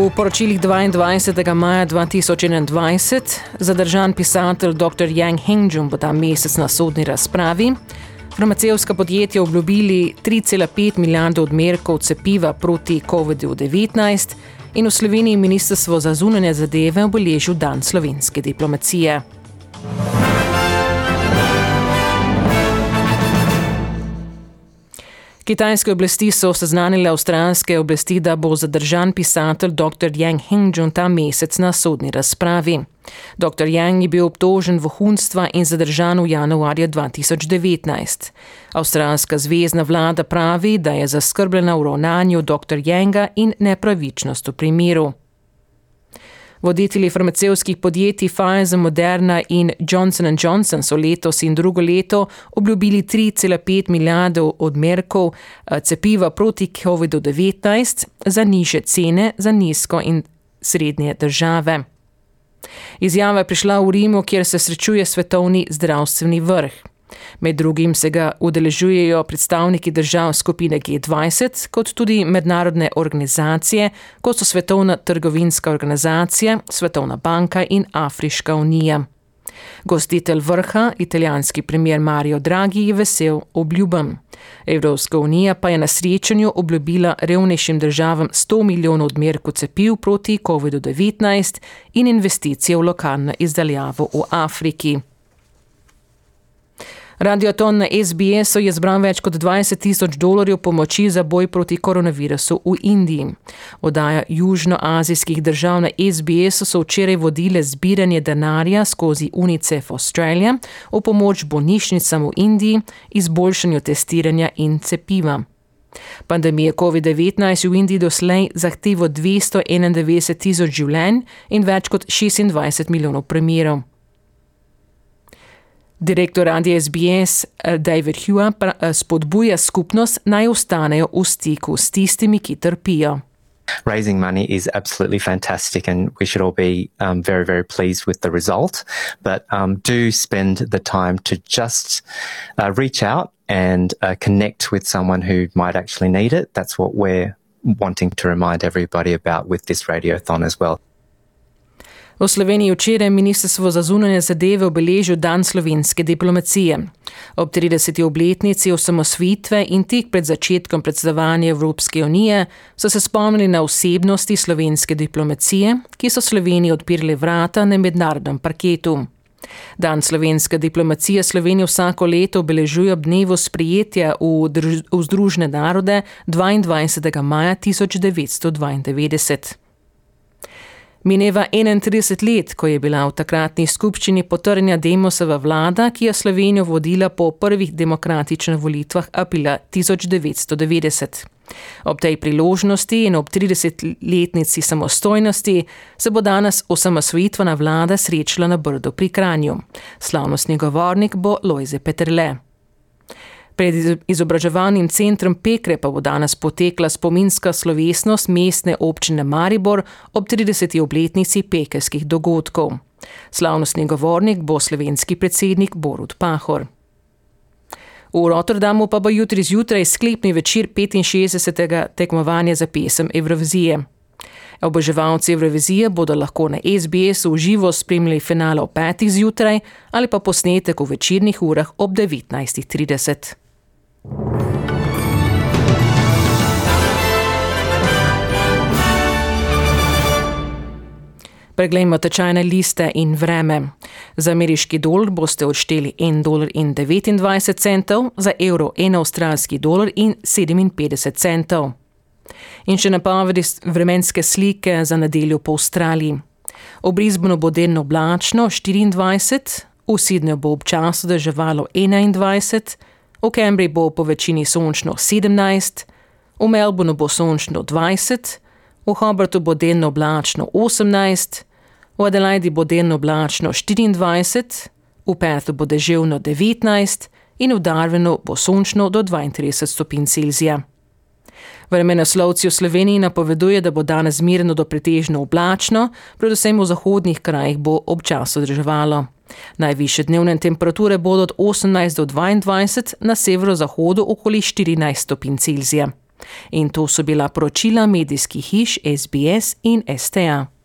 V poročilih 22. maja 2021 zadržan pisatelj dr. Yang Hengjun bo ta mesec na sodni razpravi. Farmacevska podjetja obljubili 3,5 milijarde odmerkov cepiva proti COVID-19 in v Sloveniji ministrstvo za zunanje zadeve obeležil dan slovenske diplomacije. Kitajske oblasti so seznanile avstralske oblasti, da bo zadržan pisatelj dr. Yang Hengjun ta mesec na sodni razpravi. Dr. Yang je bil obtožen vohunstva in zadržan v januarju 2019. Avstralska zvezdna vlada pravi, da je zaskrbljena v ravnanju dr. Yanga in nepravičnost v primeru. Voditelji farmacevskih podjetij Pfizer, Moderna in Johnson Johnson so letos in drugo leto obljubili 3,5 milijarde odmerkov eh, cepiva proti COVID-19 za niže cene za nizko in srednje države. Izjava je prišla v Rimu, kjer se srečuje svetovni zdravstveni vrh. Med drugim se ga udeležujejo predstavniki držav skupine G20, kot tudi mednarodne organizacije, kot so Svetovna trgovinska organizacija, Svetovna banka in Afriška unija. Gostitelj vrha, italijanski premier Mario Draghi, je vesel obljubam. Evropska unija pa je na srečanju obljubila revnejšim državam 100 milijonov odmerkov cepiv proti COVID-19 in investicije v lokalno izdaljavo v Afriki. Radioton na SBS-u je zbral več kot 20 tisoč dolarjev pomoči za boj proti koronavirusu v Indiji. Odaja južnoazijskih držav na SBS-u so včeraj vodile zbiranje denarja skozi UNICEF Australia v pomoč bolnišnicam v Indiji, izboljšanju testiranja in cepiva. Pandemija COVID-19 v Indiji doslej zahteva 291 tisoč življenj in več kot 26 milijonov primerov. Direktor radia SBS eh, David Hua eh, spodbuja skupnost naj ostanejo v stiku s tistimi, ki trpijo. Raising money is absolutely fantastic, and we should all be um, very, very pleased with the result. But um, do spend the time to just uh, reach out and uh, connect with someone who might actually need it. That's what we're wanting to remind everybody about with this radiothon as well. V Sloveniji včeraj Ministrstvo za zunanje zadeve obeležil dan slovenske diplomacije. Ob 30. obletnici osamosvitve in tik pred začetkom predsedovanja Evropske unije so se spomnili na osebnosti slovenske diplomacije, ki so Sloveniji odpirali vrata na mednarodnem parketu. Dan slovenske diplomacije Slovenije vsako leto obeležuje ob dnevu sprijetja v, v Združene narode 22. maja 1992. Mineva 31 let, ko je bila v takratni skupščini potrnja Demosova vlada, ki je Slovenijo vodila po prvih demokratičnih volitvah aprila 1990. Ob tej priložnosti in ob 30-letnici samostojnosti se bo danes osamosvojitvena vlada srečala na Brdo pri Kranju. Slavnostni govornik bo Lojze Petrle. Pred izobraževalnim centrom Pekre pa bo danes potekla spominska slovesnost mestne občine Maribor ob 30. obletnici pekerskih dogodkov. Slavnostni govornik bo slovenski predsednik Borut Pahor. V Rotterdamu pa bo jutri zjutraj sklepni večer 65. tekmovanja za pesem Evrovizije. Oboževalci Evrovizije bodo lahko na SBS v živo spremljali finale ob 5. zjutraj ali pa posnetek v večernih urah ob 19.30. Preglejmo tečajne liste in vreme. Za ameriški dolar boste odšteli 1,29 dolar, za evro 1 avstralski dolar in 57 centov. In še napovedi vremenske slike za nedeljo po Avstraliji. V Brisbonu bo delno oblačno 24, v Sydneyju bo občasno deževalo 21, v Cambridge bo po večini sončno 17, v Melbourneu bo sončno 20, v Hobartu bo delno oblačno 18, v Adelaidi bo delno oblačno 24, v Perthu bo deževno 19 in v Darwinu bo sončno do 32 stopinj Celzija. Vremenoslovci v Sloveniji napoveduje, da bo danes mirno do pretežno oblačno, predvsem v zahodnih krajih bo občasno drževalo. Najviše dnevne temperature bodo od 18 do 22, na severozahodu okoli 14 stopinj Celzija. In to so bila poročila medijskih hiš SBS in STA.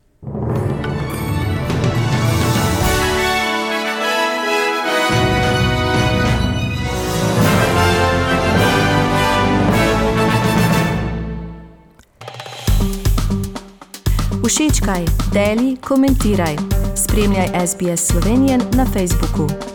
Všečkaj, deli, komentiraj. Spremljaj SBS Slovenijo na Facebooku.